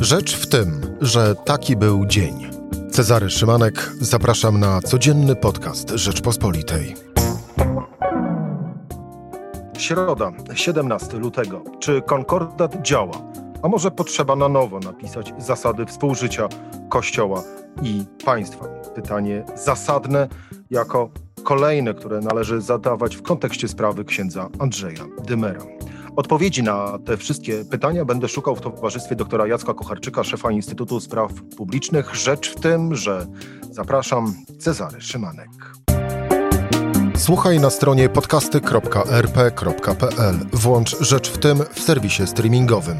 Rzecz w tym, że taki był dzień. Cezary Szymanek, zapraszam na codzienny podcast Rzeczpospolitej. Środa, 17 lutego. Czy konkordat działa? A może potrzeba na nowo napisać zasady współżycia Kościoła i państwa? Pytanie zasadne jako kolejne, które należy zadawać w kontekście sprawy księdza Andrzeja Dymera. Odpowiedzi na te wszystkie pytania będę szukał w towarzystwie doktora Jacka Kocharczyka, szefa Instytutu Spraw Publicznych. Rzecz w tym, że zapraszam Cezary Szymanek. Słuchaj na stronie podcasty.rp.pl. Włącz Rzecz w tym w serwisie streamingowym.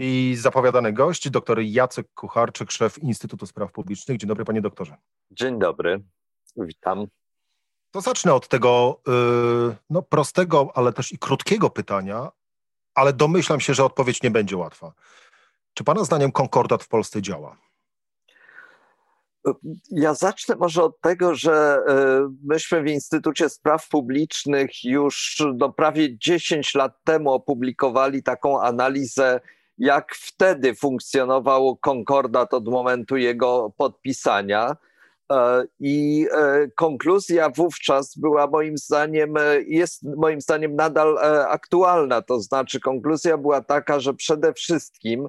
I zapowiadany gość, dr Jacek Kucharczyk, szef Instytutu Spraw Publicznych. Dzień dobry, panie doktorze. Dzień dobry, witam. To zacznę od tego yy, no, prostego, ale też i krótkiego pytania, ale domyślam się, że odpowiedź nie będzie łatwa. Czy Pana zdaniem konkordat w Polsce działa? Ja zacznę może od tego, że y, myśmy w Instytucie Spraw Publicznych już do prawie 10 lat temu opublikowali taką analizę, jak wtedy funkcjonował konkordat od momentu jego podpisania. E, I e, konkluzja wówczas była moim zdaniem, e, jest moim zdaniem nadal aktualna. To znaczy, konkluzja była taka, że przede wszystkim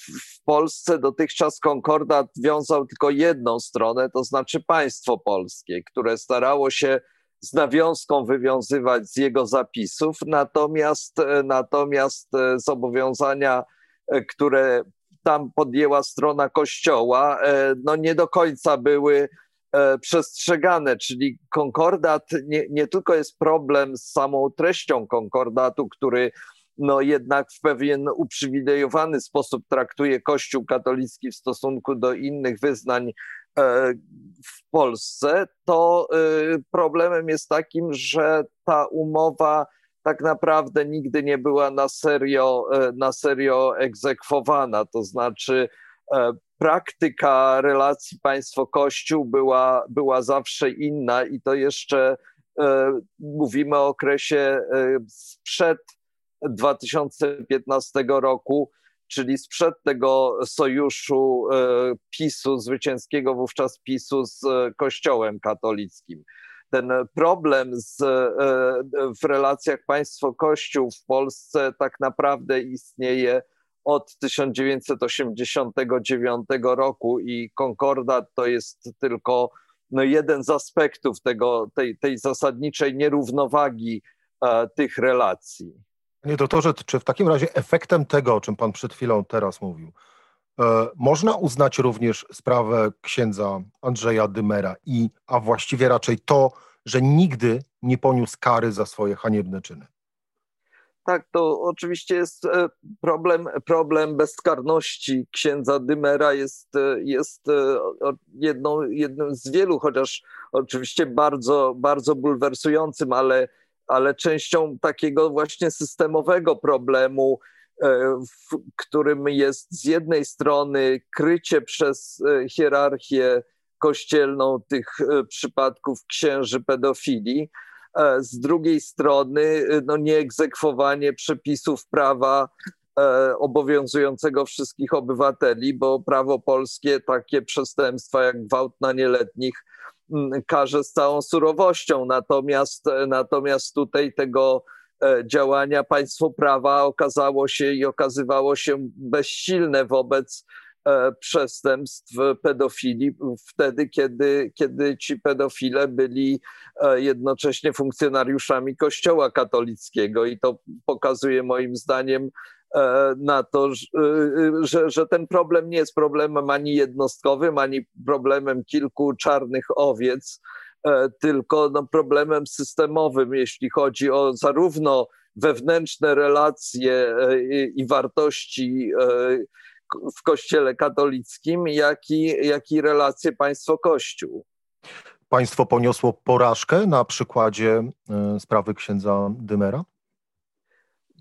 w Polsce dotychczas konkordat wiązał tylko jedną stronę, to znaczy państwo polskie, które starało się z nawiązką wywiązywać z jego zapisów, natomiast, natomiast zobowiązania, które tam podjęła strona Kościoła, e, no nie do końca były e, przestrzegane, czyli konkordat nie, nie tylko jest problem z samą treścią konkordatu, który no jednak w pewien uprzywilejowany sposób traktuje Kościół katolicki w stosunku do innych wyznań e, w Polsce, to problemem jest takim, że ta umowa tak naprawdę nigdy nie była na serio, e, na serio egzekwowana. To znaczy, e, praktyka relacji państwo-kościół była, była zawsze inna i to jeszcze e, mówimy o okresie sprzed 2015 roku, czyli sprzed tego sojuszu PiSu, zwycięskiego wówczas PiSu z Kościołem katolickim ten problem z, e, w relacjach państwo-kościół w Polsce tak naprawdę istnieje od 1989 roku i konkordat to jest tylko no, jeden z aspektów tego, tej, tej zasadniczej nierównowagi e, tych relacji. Panie doktorze, czy w takim razie efektem tego, o czym pan przed chwilą teraz mówił, można uznać również sprawę księdza Andrzeja Dymera i, a właściwie raczej to, że nigdy nie poniósł kary za swoje haniebne czyny. Tak, to oczywiście jest e, problem, problem bezkarności księdza Dymera jest, e, jest e, jedną, jednym z wielu, chociaż oczywiście bardzo, bardzo bulwersującym, ale, ale częścią takiego właśnie systemowego problemu, w którym jest z jednej strony krycie przez hierarchię kościelną tych e, przypadków księży pedofilii. E, z drugiej strony e, no, nieegzekwowanie przepisów prawa obowiązującego wszystkich obywateli, bo prawo polskie takie przestępstwa jak gwałt na nieletnich karze z całą surowością. Natomiast, natomiast tutaj tego działania państwo prawa okazało się i okazywało się bezsilne wobec E, przestępstw pedofilii wtedy, kiedy, kiedy ci pedofile byli e, jednocześnie funkcjonariuszami Kościoła katolickiego. I to pokazuje moim zdaniem e, na to, że, że ten problem nie jest problemem ani jednostkowym, ani problemem kilku czarnych owiec, tylko no, problemem systemowym, jeśli chodzi o zarówno wewnętrzne relacje i wartości w Kościele katolickim, jak i, jak i relacje państwo-kościół. Państwo poniosło porażkę na przykładzie e, sprawy księdza Dymera?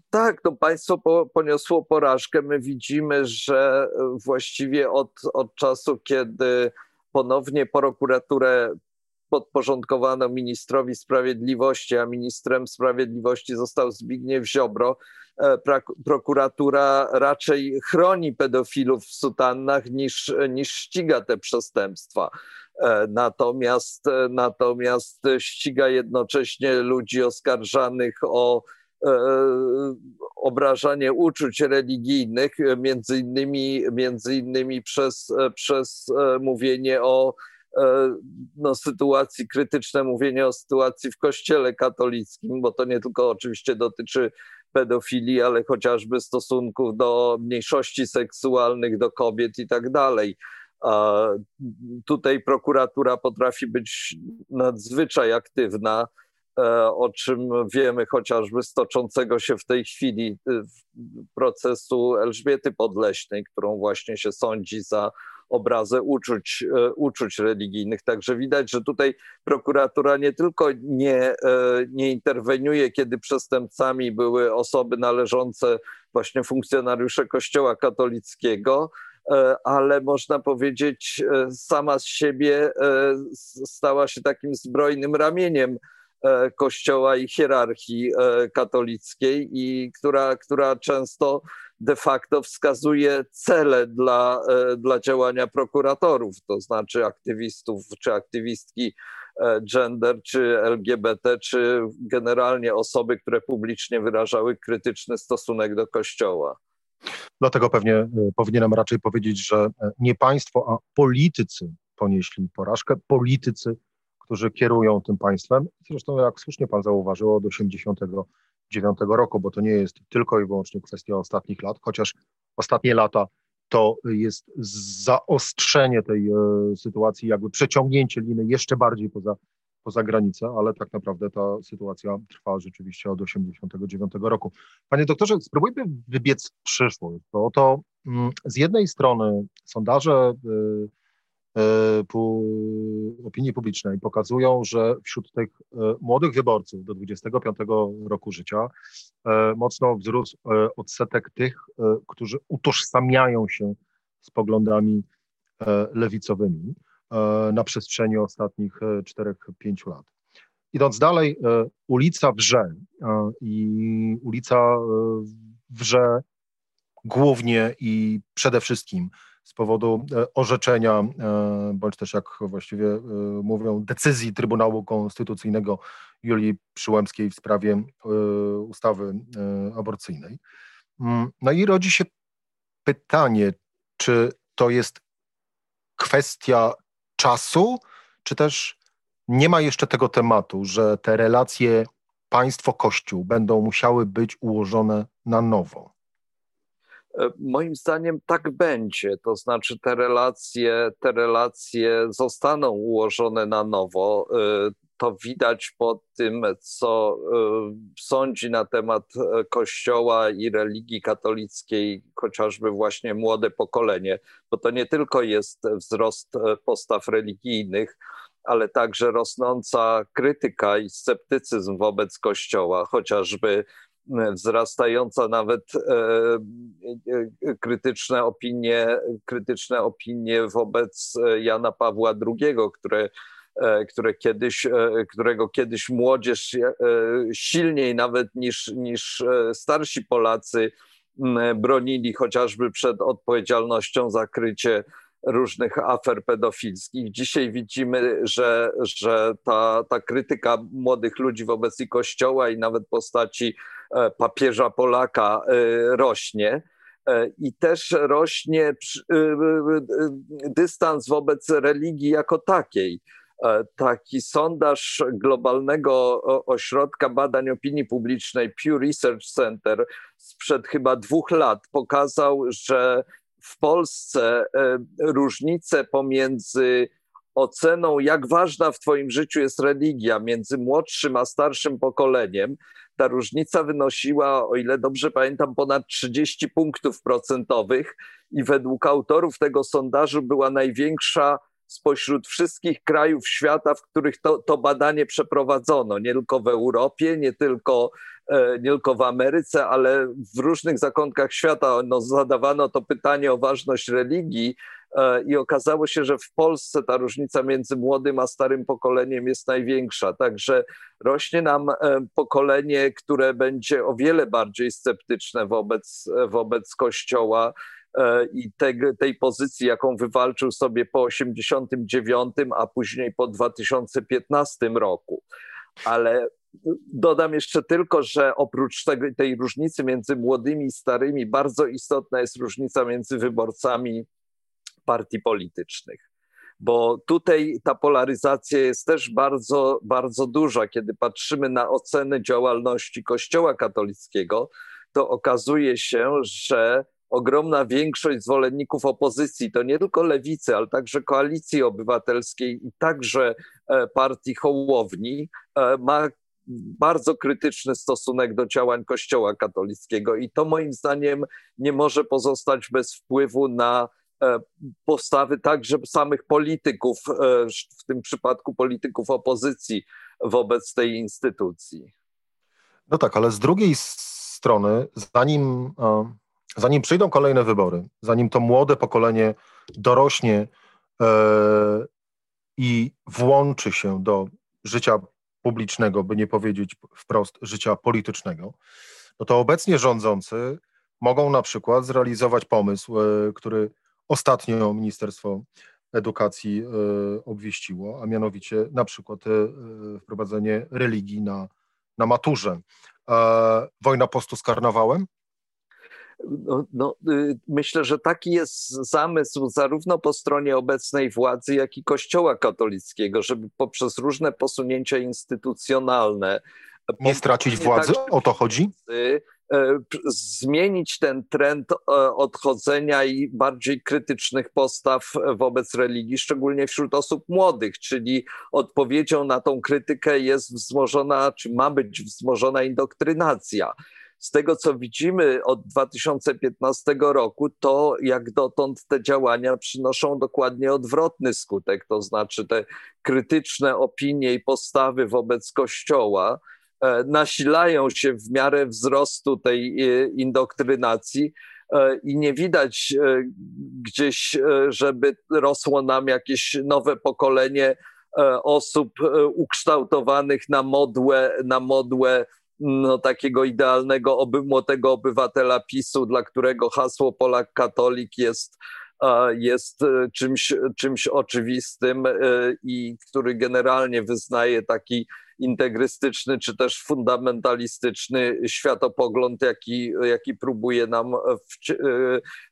Tak, to państwo po, poniosło porażkę. My widzimy, że właściwie od, od czasu, kiedy ponownie prokuraturę podporządkowano ministrowi sprawiedliwości, a ministrem sprawiedliwości został Zbigniew Ziobro, prokuratura raczej chroni pedofilów w sutannach niż, niż ściga te przestępstwa. Natomiast, natomiast ściga jednocześnie ludzi oskarżanych o E, obrażanie uczuć religijnych, między innymi, między innymi przez, przez e, mówienie o e, no, sytuacji krytyczne, mówienie o sytuacji w kościele katolickim, bo to nie tylko oczywiście dotyczy pedofilii, ale chociażby stosunków do mniejszości seksualnych, do kobiet i tak dalej. Tutaj prokuratura potrafi być nadzwyczaj aktywna E, o czym wiemy chociażby z toczącego się w tej chwili y, procesu Elżbiety Podleśnej, którą właśnie się sądzi za obrazę uczuć, e, uczuć religijnych. Także widać, że tutaj prokuratura nie tylko nie, e, nie interweniuje, kiedy przestępcami były osoby należące właśnie funkcjonariusze Kościoła katolickiego, ale można powiedzieć, sama z siebie stała się takim zbrojnym ramieniem E, kościoła i hierarchii e, katolickiej, i która, która często de facto wskazuje cele dla, e, dla działania prokuratorów, to znaczy aktywistów czy aktywistki gender, czy LGBT, czy generalnie osoby, które publicznie wyrażały krytyczny stosunek do Kościoła. Dlatego pewnie powinienem raczej powiedzieć, że nie państwo, a politycy ponieśli porażkę. Politycy którzy kierują tym państwem. Zresztą, jak słusznie pan zauważył, od 1989 roku, bo to nie jest tylko i wyłącznie kwestia ostatnich lat, chociaż ostatnie lata to jest zaostrzenie tej e, sytuacji, jakby przeciągnięcie liny jeszcze bardziej poza, poza granicę, ale tak naprawdę ta sytuacja trwa rzeczywiście od 1989 roku. Panie doktorze, spróbujmy wybiec w przyszłość, bo to mm, z jednej strony sondaże E, opinii publicznej pokazują, że wśród tych e, młodych wyborców do 25 roku życia e, mocno wzrósł odsetek tych, którzy utożsamiają się z poglądami lewicowymi na przestrzeni ostatnich 4-5 lat. Idąc dalej, ulica wrze i ulica wrze głównie i przede wszystkim z powodu e, orzeczenia, e, bądź też jak właściwie e, mówią, decyzji Trybunału Konstytucyjnego Julii Przyłębskiej w sprawie ustawy aborcyjnej. Mm, no i rodzi się pytanie, czy to jest kwestia czasu, czy też nie ma jeszcze tego tematu, że te relacje państwo-kościół będą musiały być ułożone na nowo? E, moim zdaniem tak będzie, to znaczy te relacje, te relacje zostaną ułożone na nowo. E, to widać po tym, co e, sądzi na temat Kościoła i religii katolickiej, chociażby właśnie młode pokolenie, bo to nie tylko jest wzrost postaw religijnych, ale także rosnąca krytyka i sceptycyzm wobec Kościoła, chociażby wzrastająca nawet e, e, krytyczne opinie, krytyczne opinie wobec Jana Pawła II, które, e, które kiedyś, którego kiedyś młodzież silniej nawet niż, niż starsi Polacy bronili chociażby przed odpowiedzialnością za krycie różnych afer pedofilskich. Dzisiaj widzimy, że, że ta, ta krytyka młodych ludzi wobec i Kościoła i nawet postaci e, papieża Polaka e, rośnie. E, I też rośnie dystans wobec religii jako takiej. Taki sondaż globalnego ośrodka badań opinii publicznej Pew Research Center sprzed chyba dwóch lat pokazał, że w Polsce e, różnice pomiędzy oceną, jak ważna w Twoim życiu jest religia, między młodszym a starszym pokoleniem, ta różnica wynosiła, o ile dobrze pamiętam, ponad 30 punktów procentowych i według autorów tego sondażu była największa spośród wszystkich krajów świata, w których to, to badanie przeprowadzono, nie tylko w Europie, nie tylko, e, nie tylko w Ameryce, ale w różnych zakątkach świata. No, zadawano to pytanie o ważność religii e, i okazało się, że w Polsce ta różnica między młodym a starym pokoleniem jest największa. Także rośnie nam e, pokolenie, które będzie o wiele bardziej sceptyczne wobec, wobec Kościoła i te, tej pozycji, jaką wywalczył sobie po 89, a później po 2015 roku. Ale dodam jeszcze tylko, że oprócz tego, tej różnicy między młodymi i starymi, bardzo istotna jest różnica między wyborcami partii politycznych. Bo tutaj ta polaryzacja jest też bardzo, bardzo duża. Kiedy patrzymy na oceny działalności Kościoła katolickiego, to okazuje się, że ogromna większość zwolenników opozycji, to nie tylko lewicy, ale także koalicji obywatelskiej i także e, partii Hołowni, e, ma bardzo krytyczny stosunek do działań Kościoła katolickiego i to moim zdaniem nie może pozostać bez wpływu na e, postawy także samych polityków, w tym przypadku polityków opozycji wobec tej instytucji. No tak, ale z drugiej strony, zanim zanim przyjdą kolejne wybory, zanim to młode pokolenie dorośnie e, i włączy się do życia publicznego, by nie powiedzieć wprost życia politycznego, no to obecnie rządzący mogą na przykład zrealizować pomysł, e, który ostatnio Ministerstwo Edukacji e, obwieściło, a mianowicie na przykład wprowadzenie religii na, na maturze. Wojna postu z karnawałem? No, no, y, myślę, że taki jest zamysł zarówno po stronie obecnej władzy, jak i Kościoła katolickiego, żeby poprzez różne posunięcia instytucjonalne. Nie stracić władzy? O to chodzi? E, zmienić ten trend e, odchodzenia i bardziej krytycznych postaw wobec religii, szczególnie wśród osób młodych, czyli odpowiedzią na tą krytykę jest wzmożona, czy ma być wzmożona indoktrynacja z tego, co widzimy od 2015 roku, to jak dotąd te działania przynoszą dokładnie odwrotny skutek, to znaczy te krytyczne opinie i postawy wobec Kościoła e, nasilają się w miarę wzrostu tej e, indoktrynacji. E, I nie widać gdzieś, żeby rosło nam jakieś nowe pokolenie osób ukształtowanych na modłę, na modłę no, takiego idealnego oby, młodego obywatela PiSu, dla którego hasło Polak katolik jest, jest e, czymś, czymś oczywistym e, i który generalnie wyznaje taki integrystyczny czy też fundamentalistyczny światopogląd, jaki, jaki próbuje nam e,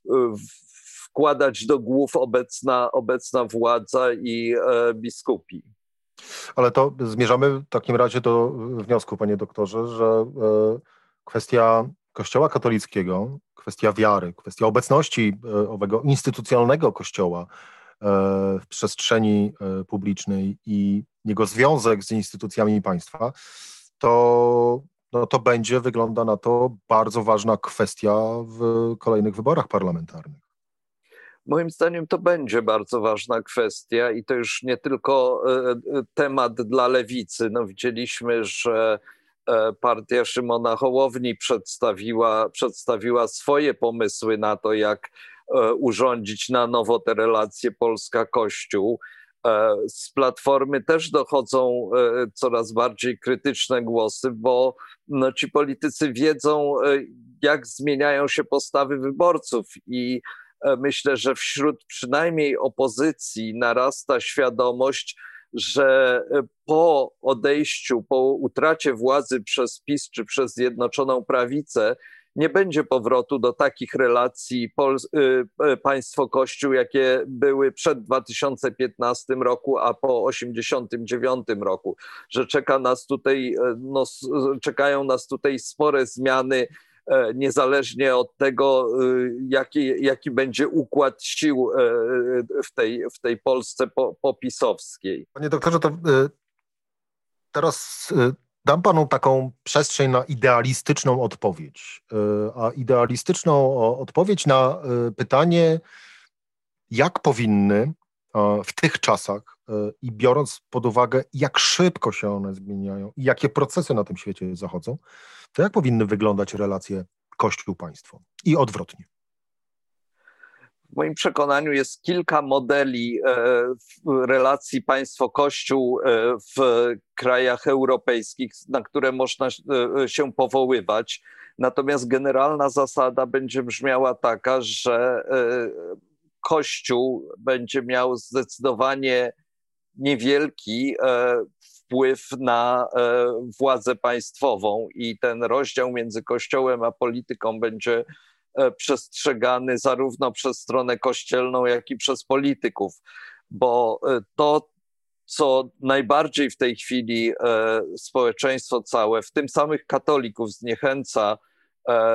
w, wkładać do głów obecna, obecna władza i biskupi. Ale to zmierzamy w takim razie do wniosku, panie doktorze, że e, kwestia Kościoła katolickiego, kwestia wiary, kwestia obecności e, owego instytucjonalnego Kościoła e, w przestrzeni publicznej i jego związek z instytucjami państwa, to, no to będzie, wygląda na to, bardzo ważna kwestia w kolejnych wyborach parlamentarnych. Moim zdaniem to będzie bardzo ważna kwestia i to już nie tylko e, e, temat dla lewicy. No, widzieliśmy, że e, partia Szymona Hołowni przedstawiła, przedstawiła swoje pomysły na to, jak urządzić na nowo te relacje Polska-Kościół. Z platformy też dochodzą coraz bardziej krytyczne głosy, bo no, ci politycy wiedzą, jak zmieniają się postawy wyborców i myślę, że wśród przynajmniej opozycji narasta świadomość, że e, po odejściu, po utracie władzy przez PiS czy przez Zjednoczoną Prawicę, nie będzie powrotu do takich relacji e, państwo-kościół, jakie były przed 2015 roku, a po 1989 roku, że czeka nas tutaj, no, czekają nas tutaj spore zmiany E, niezależnie od tego, y, jaki, jaki będzie układ sił e, w tej, w tej Polsce popisowskiej. Panie doktorze, to teraz dam panu taką przestrzeń na idealistyczną odpowiedź. A idealistyczną odpowiedź na pytanie, jak powinny w tych czasach i biorąc pod uwagę, jak szybko się one zmieniają i jakie procesy na tym świecie zachodzą, to jak powinny wyglądać relacje Kościół-państwo i odwrotnie? W moim przekonaniu jest kilka modeli e, relacji państwo-kościół e, w krajach europejskich, na które można e, się powoływać. Natomiast generalna zasada będzie brzmiała taka, że Kościół będzie miał zdecydowanie niewielki wpływ na władzę państwową i ten rozdział między Kościołem a polityką będzie E, przestrzegany zarówno przez stronę kościelną, jak i przez polityków, bo e, to, co najbardziej w tej chwili e, społeczeństwo całe, w tym samych katolików, zniechęca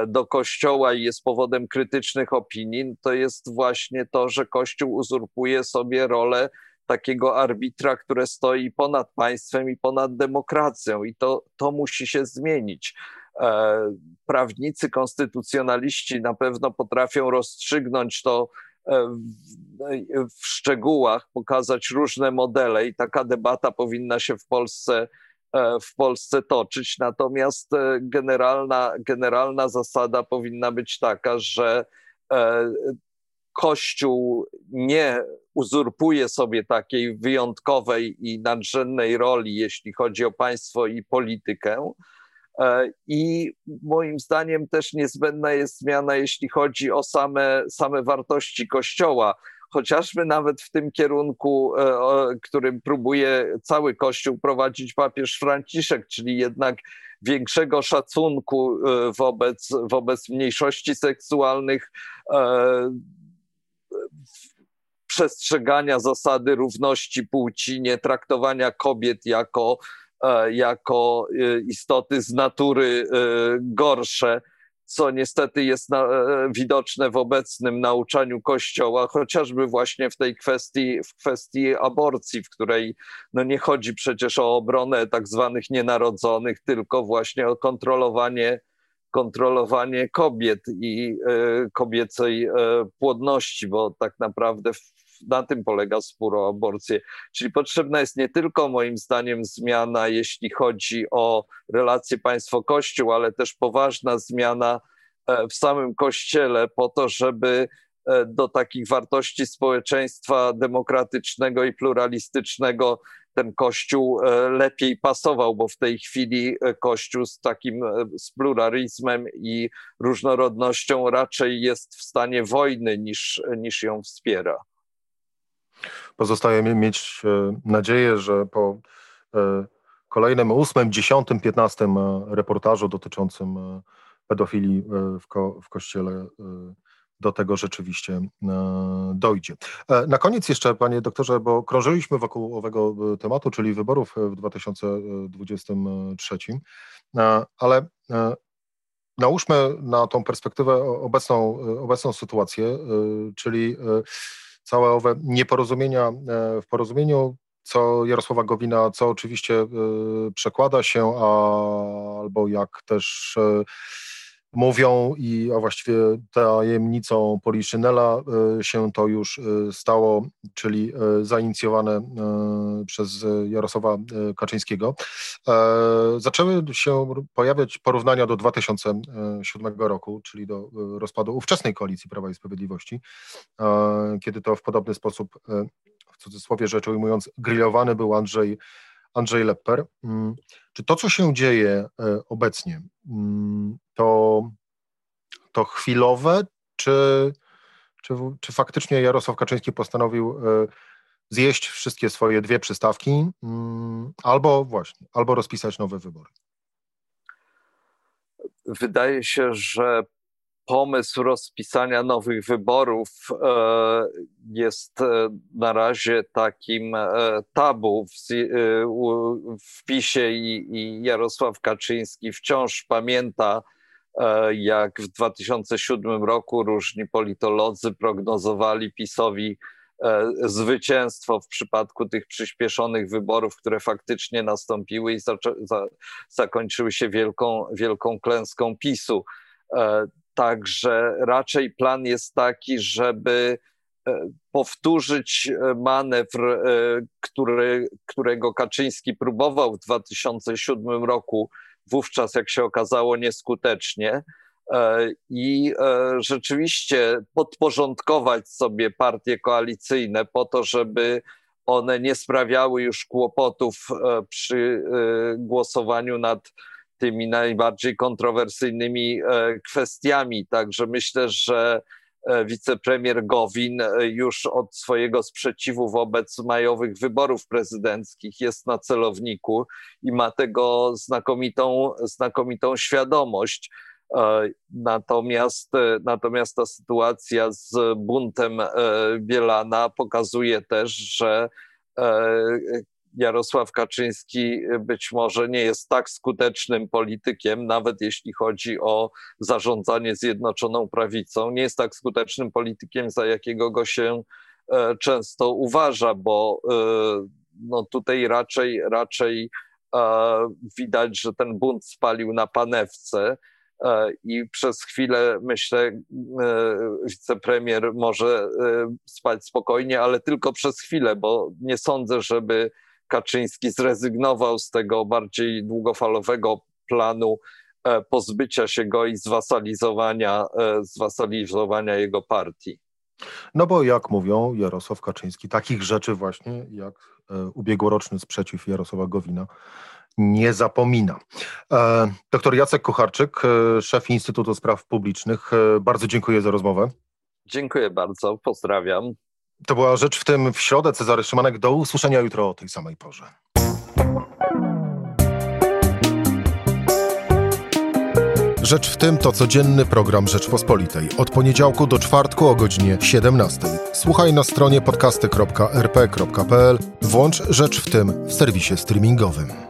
do Kościoła i jest powodem krytycznych opinii, to jest właśnie to, że Kościół uzurpuje sobie rolę takiego arbitra, które stoi ponad państwem i ponad demokracją, i to, to musi się zmienić. E, prawnicy, konstytucjonaliści na pewno potrafią rozstrzygnąć to e, w szczegółach, pokazać różne modele i taka debata powinna się w Polsce, e, w Polsce toczyć. Natomiast generalna, generalna zasada powinna być taka, że Kościół nie uzurpuje sobie takiej wyjątkowej i nadrzędnej roli, jeśli chodzi o państwo i politykę, E, I moim zdaniem też niezbędna jest zmiana, jeśli chodzi o same, same wartości Kościoła. Chociażby nawet w tym kierunku, e, którym próbuje cały Kościół prowadzić papież Franciszek, czyli jednak większego szacunku e, wobec, wobec mniejszości seksualnych, przestrzegania zasady równości płci, nie traktowania kobiet jako E, jako e, istoty z natury e, gorsze, co niestety jest na, widoczne w obecnym nauczaniu Kościoła, chociażby właśnie w tej kwestii, w kwestii aborcji, w której no nie chodzi przecież o obronę tak zwanych nienarodzonych, tylko właśnie o kontrolowanie, kontrolowanie kobiet i y, kobiecej y, płodności, bo tak naprawdę w, na tym polega spór o aborcję. Czyli potrzebna jest nie tylko moim zdaniem zmiana, jeśli chodzi o relacje państwo-kościół, ale też poważna zmiana e, w samym kościele po to, żeby e, do takich wartości społeczeństwa demokratycznego i pluralistycznego ten Kościół e, lepiej pasował, bo w tej chwili Kościół z takim z pluralizmem i różnorodnością raczej jest w stanie wojny niż, niż ją wspiera. Pozostaje mieć e, nadzieję, że po e, kolejnym ósmym, dziesiątym, piętnastym e, reportażu dotyczącym pedofilii w, ko w kościele do tego rzeczywiście dojdzie. Na koniec jeszcze, panie doktorze, bo krążyliśmy wokół owego tematu, czyli wyborów w 2023, ale nałóżmy na tą perspektywę obecną, obecną sytuację, czyli całe owe nieporozumienia e, w porozumieniu, co Jarosława Gowina, co oczywiście e, przekłada się, a, albo jak też e, mówią i a właściwie tajemnicą Poliszynela się to już stało, czyli zainicjowane przez Jarosława Kaczyńskiego. Zaczęły się pojawiać porównania do 2007 roku, czyli do rozpadu ówczesnej koalicji Prawa i Sprawiedliwości, kiedy to w podobny sposób, w cudzysłowie rzecz ujmując, grillowany był Andrzej Andrzej Lepper. Mm, czy to, co się dzieje obecnie, mm, to, to chwilowe, czy, czy, czy faktycznie Jarosław Kaczyński postanowił e, zjeść wszystkie swoje dwie przystawki, mm, albo właśnie, albo rozpisać nowe wybory? Wydaje się, że pomysł rozpisania nowych wyborów e, jest e, na razie takim tabu w, PiSie i Jarosław Kaczyński wciąż pamięta E, jak w 2007 roku różni politolodzy prognozowali PiSowi e, zwycięstwo w przypadku tych przyspieszonych wyborów, które faktycznie nastąpiły i za, zakończyły się wielką, wielką klęską PiSu. E, także raczej plan jest taki, żeby powtórzyć manewr, który, którego Kaczyński próbował w 2007 roku, wówczas, jak się okazało, nieskutecznie. I rzeczywiście podporządkować sobie partie koalicyjne po to, żeby one nie sprawiały już kłopotów przy głosowaniu nad tymi najbardziej kontrowersyjnymi e, kwestiami. Także myślę, że e, wicepremier Gowin e, już od swojego sprzeciwu wobec majowych wyborów prezydenckich jest na celowniku i ma tego znakomitą, znakomitą świadomość. Natomiast, natomiast ta sytuacja z buntem Bielana pokazuje też, że Jarosław Kaczyński być może nie jest tak skutecznym politykiem, nawet jeśli chodzi o zarządzanie Zjednoczoną Prawicą. Nie jest tak skutecznym politykiem, za jakiego go się e, często uważa, bo e, no tutaj raczej, raczej e, widać, że ten bunt spalił na panewce. I przez chwilę, myślę, wicepremier może spać spokojnie, ale tylko przez chwilę, bo nie sądzę, żeby Kaczyński zrezygnował z tego bardziej długofalowego planu e, pozbycia się go i zwasalizowania, e, zwasalizowania jego partii. No bo jak mówią Jarosław Kaczyński, takich rzeczy właśnie jak e, ubiegłoroczny sprzeciw Jarosława Gowina nie zapomina. Doktor Jacek Kucharczyk, szef Instytutu Spraw Publicznych, bardzo dziękuję za rozmowę. Dziękuję bardzo, pozdrawiam. To była rzecz w tym w środę. Cezary Szymanek. Do usłyszenia jutro o tej samej porze. Rzecz w tym to codzienny program Rzeczpospolitej. Od poniedziałku do czwartku o godzinie 17. Słuchaj na stronie podcasty.rp.pl. Włącz Rzecz w tym w serwisie streamingowym.